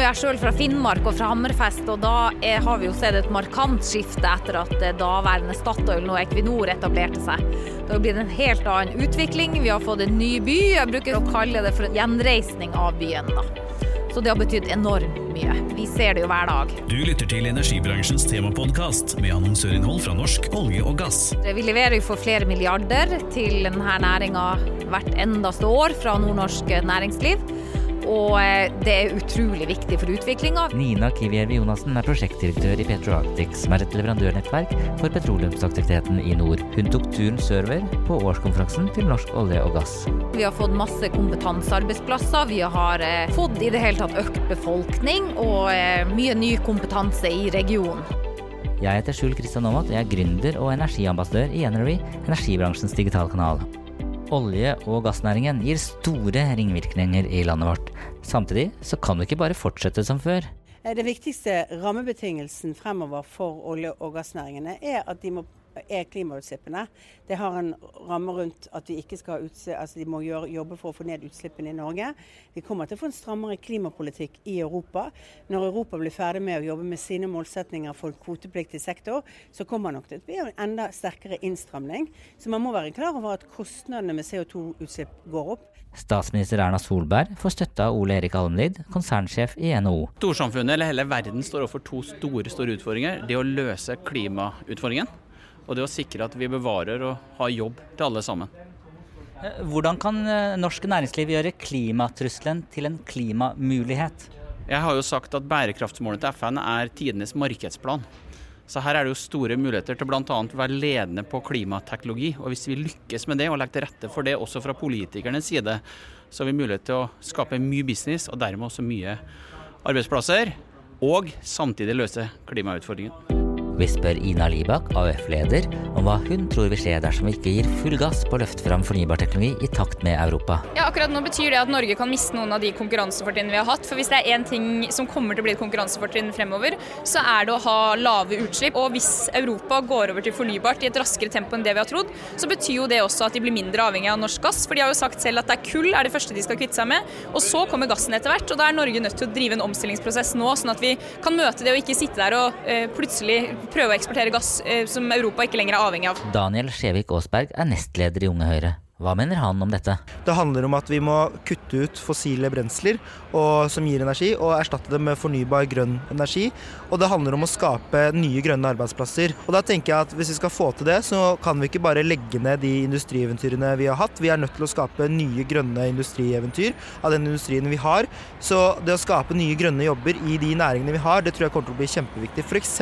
Kommer jeg sjøl fra Finnmark og fra Hammerfest, og da er, har vi jo sett et markant skifte etter at eh, daværende Statoil, nå Equinor, etablerte seg. Det har blitt en helt annen utvikling. Vi har fått en ny by. Jeg bruker å kalle det for en gjenreisning av byen. da. Så det har betydd enormt mye. Vi ser det jo hver dag. Du lytter til energibransjens temapodkast med annonsørinnhold fra norsk olje og gass. Vi leverer jo for flere milliarder til denne næringa hvert endaste år fra nordnorsk næringsliv. Og eh, det er utrolig viktig for utviklinga. Nina Kiviervi Jonassen er prosjektdirektør i Petroarctic, som er et leverandørnettverk for petroleumsaktiviteten i nord. Hun tok turen sørover på årskonferansen til Norsk olje og gass. Vi har fått masse kompetansearbeidsplasser. Vi har eh, fått i det hele tatt økt befolkning og eh, mye ny kompetanse i regionen. Jeg heter Skjul Kristian Aamodt, jeg er gründer og energiambassadør i Energy, energibransjens digitalkanal. Olje- og gassnæringen gir store ringvirkninger i landet vårt. Samtidig så kan det ikke bare fortsette som før. Den viktigste rammebetingelsen fremover for olje- og gassnæringene er at de må er klimautslippene. Det har en ramme rundt at vi ikke skal utse, altså de må gjøre, jobbe for å få ned utslippene i Norge. Vi kommer til å få en strammere klimapolitikk i Europa. Når Europa blir ferdig med å jobbe med sine målsetninger for kvotepliktig sektor, så kommer nok det til å bli en enda sterkere innstramning. Så man må være klar over at kostnadene med CO2-utslipp går opp. Statsminister Erna Solberg får støtte av Ole Erik Almlid, konsernsjef i NHO. Storsamfunnet, eller hele verden, står overfor to store, store utfordringer. Det å løse klimautfordringen og det å sikre at vi bevarer og har jobb til alle sammen. Hvordan kan eh, norsk næringsliv gjøre klimatrusselen til en klimamulighet? Jeg har jo sagt at bærekraftsmålet til FN er tidenes markedsplan. Så her er det jo store muligheter til bl.a. å være ledende på klimateknologi. Og hvis vi lykkes med det og legger til rette for det også fra politikernes side, så har vi mulighet til å skape mye business og dermed også mye arbeidsplasser. Og samtidig løse klimautfordringen. Vi spør Ina Libak, AUF-leder, om hva hun tror vil skje dersom vi ikke gir full gass på å løfte fram fornybar teknologi i takt med Europa. Ja, akkurat nå betyr det at Norge kan miste noen av de konkurransefortrinnene vi har hatt. For hvis det er én ting som kommer til å bli et konkurransefortrinn fremover, så er det å ha lave utslipp. Og hvis Europa går over til fornybart i et raskere tempo enn det vi har trodd, så betyr jo det også at de blir mindre avhengig av norsk gass. For de har jo sagt selv at det er kull er det første de skal kvitte seg med. Og så kommer gassen etter hvert. Og da er Norge nødt til å drive en omstillingsprosess nå, sånn at vi kan møte det og ikke sitte der og eh, plutselig prøve å eksportere gass eh, som Europa ikke lenger er avhengig av. Daniel Skjevik Aasberg er nestleder i Unge Høyre. Hva mener han om dette? Det handler om at vi må kutte ut fossile brensler og, som gir energi, og erstatte det med fornybar grønn energi. Og det handler om å skape nye grønne arbeidsplasser. Og da tenker jeg at Hvis vi skal få til det, så kan vi ikke bare legge ned de industrieventyrene vi har hatt. Vi er nødt til å skape nye grønne industrieventyr av den industrien vi har. Så det å skape nye grønne jobber i de næringene vi har, det tror jeg kommer til å bli kjempeviktig. F.eks.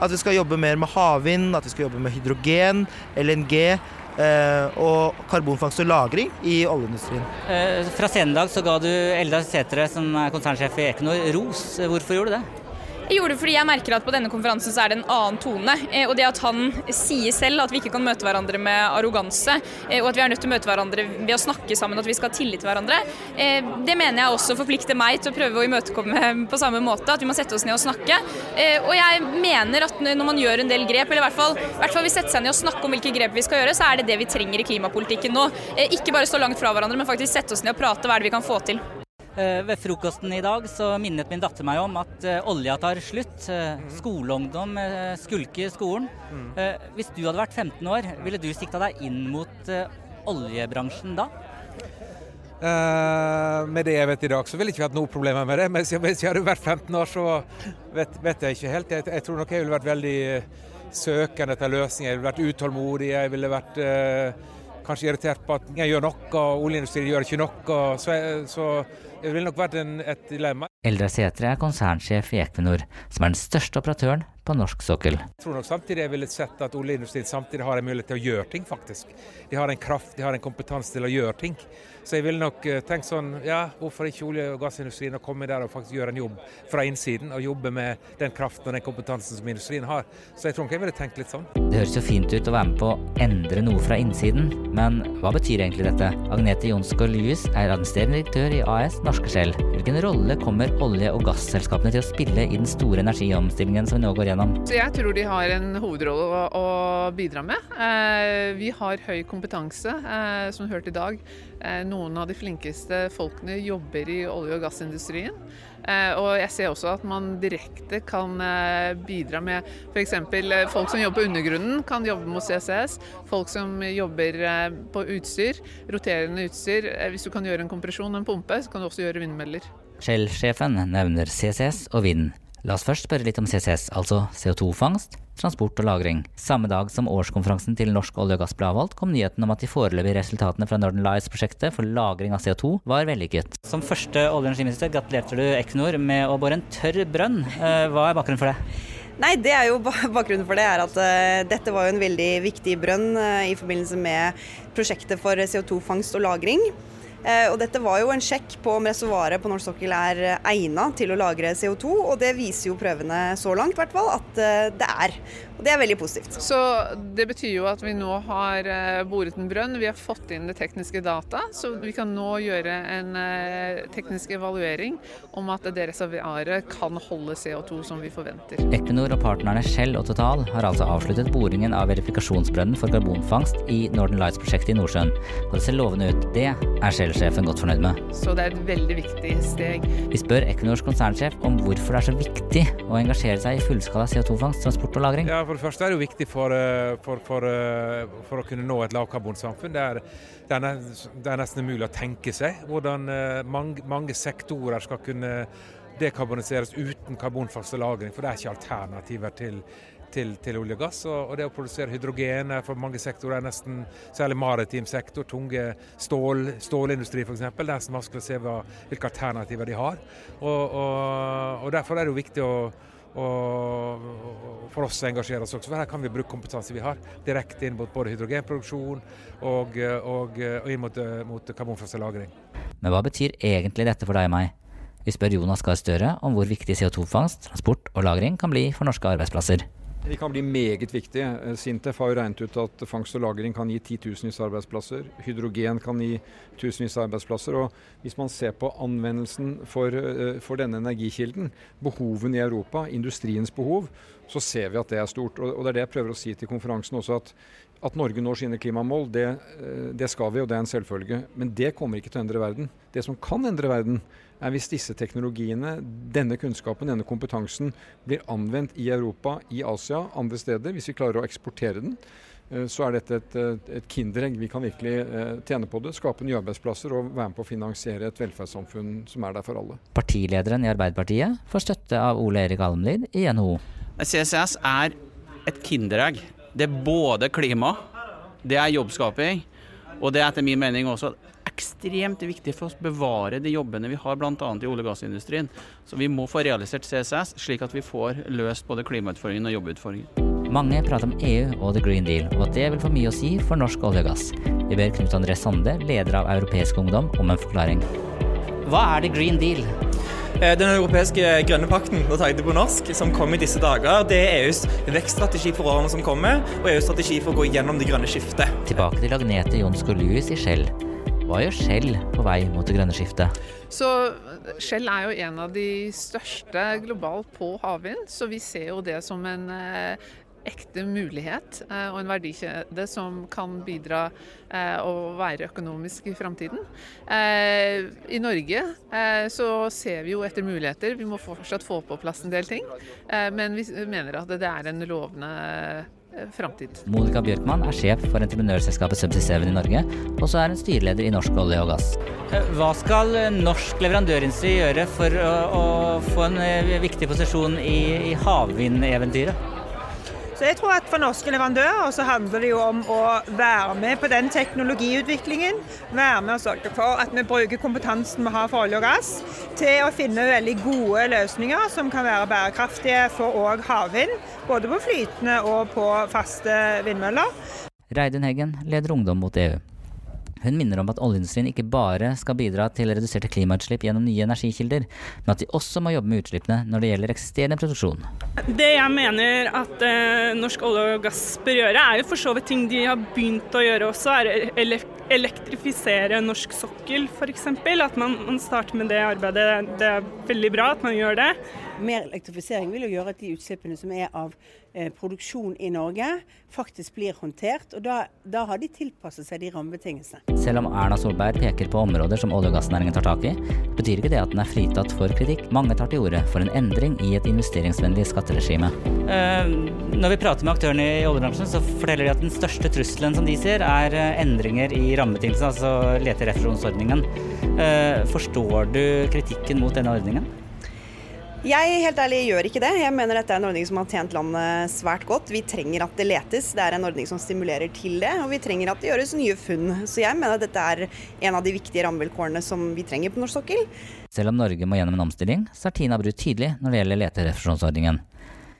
at vi skal jobbe mer med havvind, at vi skal jobbe med hydrogen, LNG. Eh, og karbonfangst og -lagring i oljeindustrien. Eh, fra senere dag så ga du Eldar Sætre, som er konsernsjef i Equinor, ros. Hvorfor gjorde du det? Jeg gjorde det fordi jeg merker at på denne konferansen så er det en annen tone. Eh, og det at han sier selv at vi ikke kan møte hverandre med arroganse, eh, og at vi er nødt til å møte hverandre ved å snakke sammen, at vi skal ha tillit til hverandre, eh, det mener jeg også forplikter meg til å prøve å imøtekomme på samme måte. At vi må sette oss ned og snakke. Og jeg mener at når man gjør en del grep, eller i hvert fall, i hvert fall vi setter seg ned og snakker om hvilke grep vi skal gjøre, så er det det vi trenger i klimapolitikken nå. Ikke bare stå langt fra hverandre, men faktisk sette oss ned og prate. Hva er det vi kan få til? Eh, ved frokosten i dag så minnet min datter meg om at uh, olja tar slutt. Uh, skoleungdom uh, skulker skolen. hvis du hadde vært 15 år, ville du sikta deg inn mot oljebransjen da? med det jeg vet i dag, så ville jeg ikke hatt noe problemer med det. Men hvis jeg hadde vært 15 år, så vet, vet jeg ikke helt. Jeg, jeg, tror nok jeg ville vært veldig søkende etter løsninger. Jeg ville vært utålmodig. Jeg ville vært kanskje irritert på at jeg gjør noe, og oljeindustrien gjør ikke noe. Så, så det ville nok vært en, et dilemma. Eldre Sætre er konsernsjef i Equinor, som er den største operatøren på norsk sokkel. Jeg tror nok samtidig jeg ville sett at oljeindustrien samtidig har en mulighet til å gjøre ting, faktisk. De har en kraft, de har en kompetanse til å gjøre ting. Så jeg ville nok eh, tenkt sånn, ja, hvorfor ikke olje- og gassindustrien å komme der og faktisk gjøre en jobb fra innsiden, og jobbe med den kraften og den kompetansen som industrien har. Så jeg tror nok jeg ville tenkt litt sånn. Det høres jo fint ut å være med på å endre noe fra innsiden, men hva betyr egentlig dette? Agnete Jonsgaard Lewis er administrerende direktør i AS Norske Skjell. Hvilken rolle kommer olje- og gasselskapene til å spille i den store energiomstillingen som vi nå går gjennom? Så jeg tror de har en hovedrolle å, å bidra med. Eh, vi har høy kompetanse, eh, som hørte i dag. Eh, noen av de flinkeste folkene jobber i olje- og gassindustrien. Eh, og jeg ser også at man direkte kan eh, bidra med f.eks. Folk som jobber på undergrunnen, kan jobbe mot CCS. Folk som jobber på utstyr, roterende utstyr. Hvis du kan gjøre en kompresjon en pumpe, så kan du også gjøre vindmøller. Shell-sjefen nevner CCS og vind. La oss først spørre litt om CCS, altså CO2-fangst, transport og lagring. Samme dag som årskonferansen til Norsk olje og gass ble avholdt, kom nyheten om at de foreløpige resultatene fra Northern Lights-prosjektet for lagring av CO2 var vellykket. Som første olje- og energiminister gratulerte du Equinor med å bore en tørr brønn. Eh, Hva er bakgrunnen for det? Nei, det er jo Bakgrunnen for det er at uh, dette var jo en veldig viktig brønn uh, i forbindelse med prosjektet for CO2-fangst og -lagring. Eh, og dette var jo en sjekk på om reservoaret på norsk sokkel er eh, egnet til å lagre CO2, og det viser jo prøvene så langt i hvert fall at eh, det er. Og det er veldig positivt. Så det betyr jo at vi nå har eh, boret en brønn, vi har fått inn det tekniske data, så vi kan nå gjøre en eh, teknisk evaluering om at det reservoaret kan holde CO2 som vi forventer. Equinor og partnerne Shell og Total har altså avsluttet boringen av verifikasjonsbrønnen for karbonfangst i Northern Lights-prosjektet i Nordsjøen. Og det ser lovende ut. Det er Shell-sjefen godt fornøyd med. Så det er et veldig viktig steg. Vi spør Equinors konsernsjef om hvorfor det er så viktig å engasjere seg i fullskala CO2-fangst, transport og lagring. Ja, For det første er det jo viktig for, eh, for, for, eh, for å kunne nå et lavkarbonsamfunn. Det det, er nesten umulig å tenke seg hvordan eh, mange, mange sektorer skal kunne dekarboniseres uten karbonfaste -lagring. For det er ikke alternativer til, til, til olje og gass. Og, det å produsere hydrogen er for mange sektorer, er nesten, særlig maritim sektor, tunge stål, stålindustri f.eks., det er nesten vanskelig å se hva, hvilke alternativer de har. Og, og, og Derfor er det jo viktig å og for oss å engasjere oss også, for her kan vi bruke kompetanse vi har, direkte inn mot både hydrogenproduksjon og, og, og inn mot, mot karbonfangst -lagring. Men hva betyr egentlig dette for deg og meg? Vi spør Jonas Gahr Støre om hvor viktig CO2-fangst, transport og lagring kan bli for norske arbeidsplasser. De kan bli meget viktige. Sintef har jo regnet ut at fangst og lagring kan gi titusenvis av arbeidsplasser. Hydrogen kan gi tusenvis av arbeidsplasser. Og hvis man ser på anvendelsen for, eh, for denne energikilden, behovene i Europa, industriens behov, så ser vi at det er stort. Og det er det jeg prøver å si til konferansen også, at, at Norge når sine klimamål, det, eh, det skal vi, og det er en selvfølge. Men det kommer ikke til å endre verden. Det som kan endre verden, er hvis disse teknologiene, denne kunnskapen, denne kompetansen blir anvendt i Europa, i Asia, andre steder. Hvis vi klarer å eksportere den, eh, så er dette et, et kinderegg. Vi kan virkelig eh, tjene på det, skape nye arbeidsplasser og være med på å finansiere et velferdssamfunn som er der for alle. Partilederen i Arbeiderpartiet får støtte av Ole Erik Almlid i NHO. CCS er et kinderegg. Det er både klima, det er jobbskaping, og det er etter min mening også ekstremt viktig for oss å bevare de jobbene vi har bl.a. i olje- og gassindustrien. Så vi må få realisert CCS, slik at vi får løst både klimautfordringen og jobbutfordringen. Mange prater om EU og The Green Deal, og at det vil få mye å si for norsk olje og gass. Vi ber Knut André Sande, leder av Europeisk Ungdom, om en forklaring. Hva er The Green Deal? Den europeiske grønne pakten nå tar jeg det på norsk, som kom i disse dager, det er EUs vekststrategi for årene som kommer, og EUs strategi for å gå gjennom det grønne skiftet. Tilbake til Agnete Jonsko Lewis i Shell. Hva gjør Shell på vei mot det grønne skiftet? Så Shell er jo en av de største globalt på havvind, så vi ser jo det som en eh, ekte mulighet eh, og en verdikjede som kan bidra eh, og være økonomisk i framtiden. Eh, I Norge eh, så ser vi jo etter muligheter. Vi må fortsatt få på plass en del ting, eh, men vi mener at det er en lovende eh, framtid. Monica Bjørkmann er sjef for entreprenørselskapet Subsea 7 i Norge, og så er hun styreleder i Norsk olje og gass. Hva skal norsk leverandørindustri gjøre for å, å få en eh, viktig posisjon i, i havvindeventyret? Jeg tror at For norske leverandører så handler det jo om å være med på den teknologiutviklingen. Være med og sørge for at vi bruker kompetansen vi har for olje og gass til å finne veldig gode løsninger som kan være bærekraftige for òg havvind. Både på flytende og på faste vindmøller. Reidun Heggen leder Ungdom mot EU. Hun minner om at oljeindustrien ikke bare skal bidra til reduserte klimautslipp gjennom nye energikilder, men at de også må jobbe med utslippene når det gjelder eksisterende produksjon. Det jeg mener at eh, norsk olje og gass bør gjøre, er jo for så vidt ting de har begynt å gjøre også. er ele elektrifisere norsk sokkel f.eks. At man, man starter med det arbeidet. Det er veldig bra at man gjør det. Mer elektrifisering vil jo gjøre at de utslippene som er av produksjon i Norge, faktisk blir håndtert. og da, da, har de tilpasset seg de rammebetingelsene. Selv om Erna Solberg peker på områder som olje- og gassnæringen tar tak i, betyr ikke det at den er fritatt for kritikk. Mange tar til orde for en endring i et investeringsvennlig skatteregime. Uh, når vi prater med aktørene i oljebransjen, så forteller de at den største trusselen som de ser, er uh, endringer i rammebetingelsene, altså leterefusjonsordningen. Forstår du kritikken mot denne ordningen? Jeg helt ærlig gjør ikke det. Jeg mener dette er en ordning som har tjent landet svært godt. Vi trenger at det letes. Det er en ordning som stimulerer til det. Og vi trenger at det gjøres nye funn. Så jeg mener at dette er en av de viktige rammevilkårene som vi trenger på norsk sokkel. Selv om Norge må gjennom en omstilling, så er Tina Bru tydelig når det gjelder leterefusjonsordningen.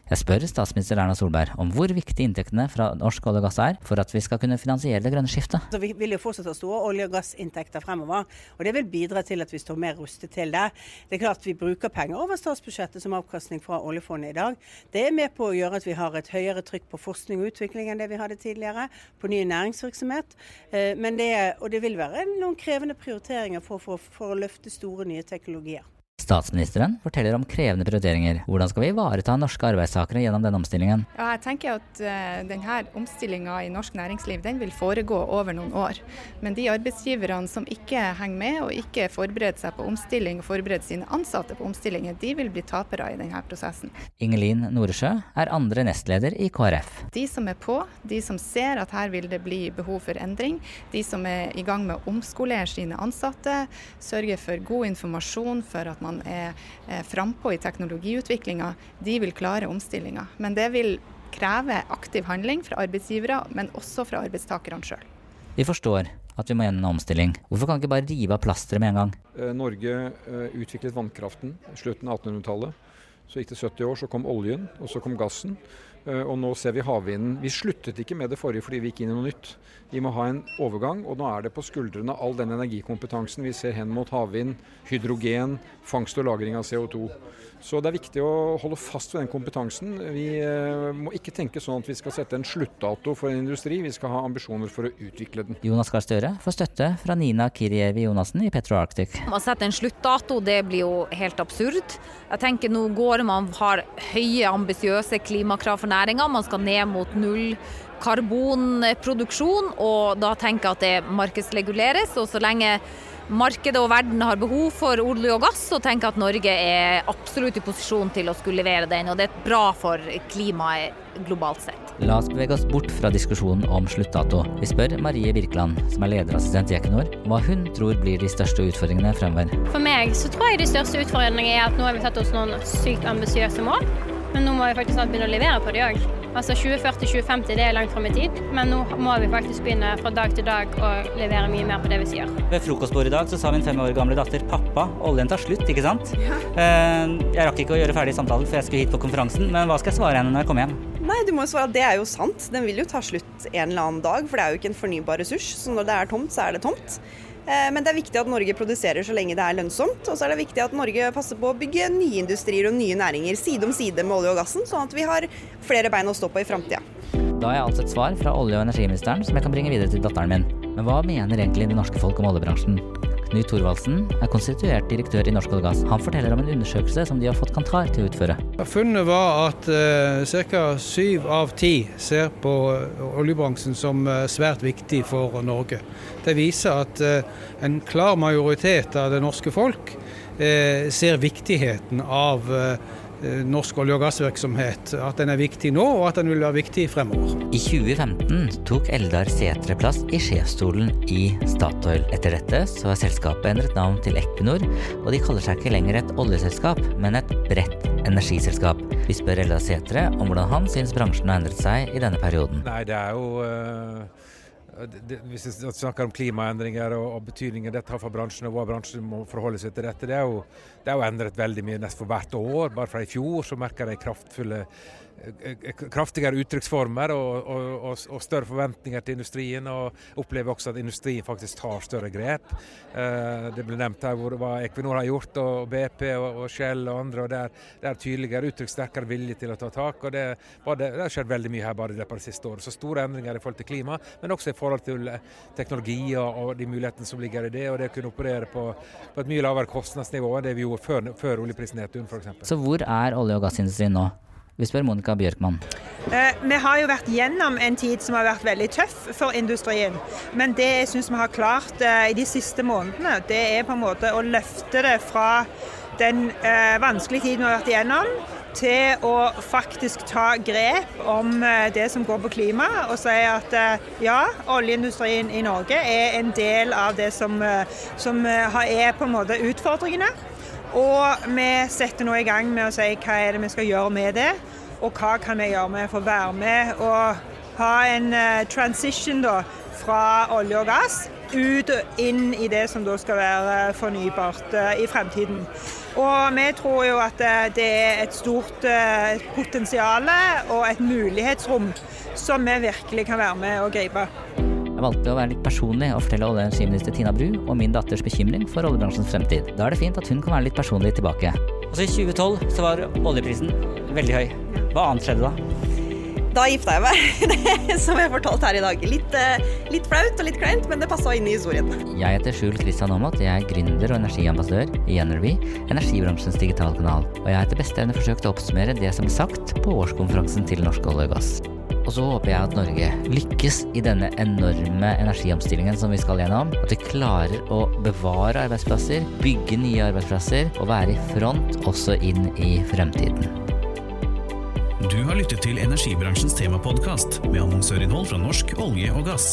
Jeg spør statsminister Erna Solberg om hvor viktige inntektene fra norsk olje og gass er for at vi skal kunne finansiere det grønne skiftet. Så vi vil jo fortsatt ha store olje- og gassinntekter fremover, og det vil bidra til at vi står mer rustet til det. Det er klart vi bruker penger over statsbudsjettet som avkastning fra oljefondet i dag. Det er med på å gjøre at vi har et høyere trykk på forskning og utvikling enn det vi hadde tidligere, på ny næringsvirksomhet. Eh, men det, og det vil være noen krevende prioriteringer for, for, for å løfte store nye teknologier. Statsministeren forteller om krevende prioriteringer. Hvordan skal vi ivareta norske arbeidstakere gjennom denne omstillingen? Ja, jeg tenker at uh, denne omstillinga i norsk næringsliv den vil foregå over noen år. Men de arbeidsgiverne som ikke henger med og ikke forbereder seg på omstilling og forbereder sine ansatte på omstillinger, de vil bli tapere i denne prosessen. Ingelin Noresjø er andre nestleder i KrF. De som er på, de som ser at her vil det bli behov for endring, de som er i gang med å omskolere sine ansatte, sørge for god informasjon for at man er frampå i teknologiutviklinga, de vil klare omstillinga. Men det vil kreve aktiv handling fra arbeidsgivere, men også fra arbeidstakerne sjøl. Vi forstår at vi må gjennom en omstilling. Hvorfor kan vi ikke bare rive av plasteret med en gang? Norge utviklet vannkraften i slutten av 1800-tallet. Så gikk det 70 år, så kom oljen, og så kom gassen. Og nå ser vi havvinden. Vi sluttet ikke med det forrige fordi vi gikk inn i noe nytt. Vi må ha en overgang, og nå er det på skuldrene all den energikompetansen vi ser hen mot havvind, hydrogen, fangst og lagring av CO2. Så det er viktig å holde fast ved den kompetansen. Vi må ikke tenke sånn at vi skal sette en sluttdato for en industri, vi skal ha ambisjoner for å utvikle den. Jonas Gahr Støre får støtte fra Nina Kirievi Jonassen i Petro Arctic. Å sette en sluttdato, det blir jo helt absurd. Jeg tenker nå går man har høye, ambisiøse klimakrav for næringa. Man skal ned mot null karbonproduksjon, og da tenker jeg at det markedsreguleres. Og så lenge markedet og verden har behov for olje og gass, så tenker jeg at Norge er absolutt i posisjon til å skulle levere den. Og det er bra for klimaet globalt sett. La oss bevege oss bort fra diskusjonen om sluttdato. Vi spør Marie Birkeland, som er lederassistent i Equinor, hva hun tror blir de største utfordringene fremover. For meg så tror jeg de største utfordringene er at nå har vi tatt oss noen sykt ambisiøse mål. Men nå må vi faktisk snart begynne å levere på det òg. Altså 2040-2050 det er langt fram i tid, men nå må vi faktisk begynne fra dag til dag å levere mye mer på det vi sier. Ved frokostbordet i dag så sa min fem år gamle datter pappa, oljen tar slutt, ikke sant? Ja. Jeg rakk ikke å gjøre ferdig samtalen før jeg skulle hit på konferansen, men hva skal jeg svare henne når jeg kommer hjem? Nei, du må jo svare at det er jo sant. Den vil jo ta slutt en eller annen dag, for det er jo ikke en fornybar ressurs. Så når det er tomt, så er det tomt. Men det er viktig at Norge produserer så lenge det er lønnsomt. Og så er det viktig at Norge passer på å bygge nye industrier og nye næringer side om side med olje og gassen, sånn at vi har flere bein å stå på i framtida. Da har jeg altså et svar fra olje- og energiministeren som jeg kan bringe videre til datteren min. Men hva mener egentlig det norske folk om oljebransjen? Knut Thorvaldsen er konstituert direktør i Norsk olje. Han forteller om en undersøkelse som de har fått Kantar til å utføre. Funnet var at eh, ca. syv av ti ser på oljebransjen som uh, svært viktig for Norge. Det viser at eh, en klar majoritet av det norske folk ser viktigheten av norsk olje- og gassvirksomhet. At den er viktig nå, og at den vil være viktig fremover. I 2015 tok Eldar Sætre plass i sjefsstolen i Statoil. Etter dette så har selskapet endret navn til Equinor, og de kaller seg ikke lenger et oljeselskap, men et bredt energiselskap. Vi spør Eldar Sætre om hvordan han syns bransjen har endret seg i denne perioden. Nei, det er jo det, hvis vi snakker om klimaendringer og, og betydningen dette har for bransjen, og hva bransjen må forholde seg til dette, det er jo, det er jo endret veldig mye nesten for hvert år. Bare fra i fjor så merker jeg kraftfulle kraftigere uttrykksformer og, og, og, større forventninger til industrien. Og opplever også at industrien faktisk tar større grep. Eh, det ble nevnt her hvor, hva Equinor har gjort, og BP og, Shell og andre. og Det er, det er tydeligere uttrykt sterkere vilje til å ta tak. og Det, har skjedd veldig mye her bare det siste året. Så store endringer i forhold til klima, men også i forhold til eh, teknologi og, og de mulighetene som ligger i det. Og det å kunne operere på, på et mye lavere kostnadsnivå enn det vi gjorde før, før oljeprisnedturen f.eks. Så hvor er olje- og gassindustrien nå? Vi spør Monica Bjørkmann. Eh, vi har jo vært gjennom en tid som har vært veldig tøff for industrien. Men det jeg syns vi har klart eh, i de siste månedene, det er på en måte å løfte det fra den eh, vanskelige tiden vi har vært igjennom, til å faktisk ta grep om det som går på klima, og si at ja, oljeindustrien i Norge er en del av det som, som er på en måte utfordringene. Og vi setter nå i gang med å si hva er det vi skal gjøre med det, og hva kan vi gjøre med for å være med og ha en uh, transition da, fra olje og gass ut og inn i det som da skal være fornybart uh, i fremtiden. Og vi tror jo at det er et stort potensial og et mulighetsrom som vi virkelig kan være med å gripe. Valgte å være litt personlig og fortelle olje- og energiminister Tina Bru om min datters bekymring for oljebransjens fremtid. Da er det fint at hun kan være litt personlig tilbake. Altså I 2012 så var oljeprisen veldig høy. Hva annet skjedde da? Da gifta jeg meg, som jeg fortalte her i dag. Litt, eh, litt flaut og litt kleint, men det passa inn i historien. Jeg heter Skjul Kristian Aamodt, jeg er gründer og energiambassadør i Energy, energibransjens digitalkanal. Og jeg har etter beste evne forsøkt å oppsummere det som ble sagt på årskonferansen til Norsk olje og gass. Og så håper jeg at Norge lykkes i denne enorme energiomstillingen som vi skal gjennom. At vi klarer å bevare arbeidsplasser, bygge nye arbeidsplasser og være i front også inn i fremtiden. Du har lyttet til energibransjens temapodkast med annonsørinnhold fra norsk olje og gass.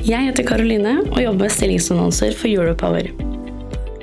Jeg heter Karoline og jobber med stillingsannonser for Europower.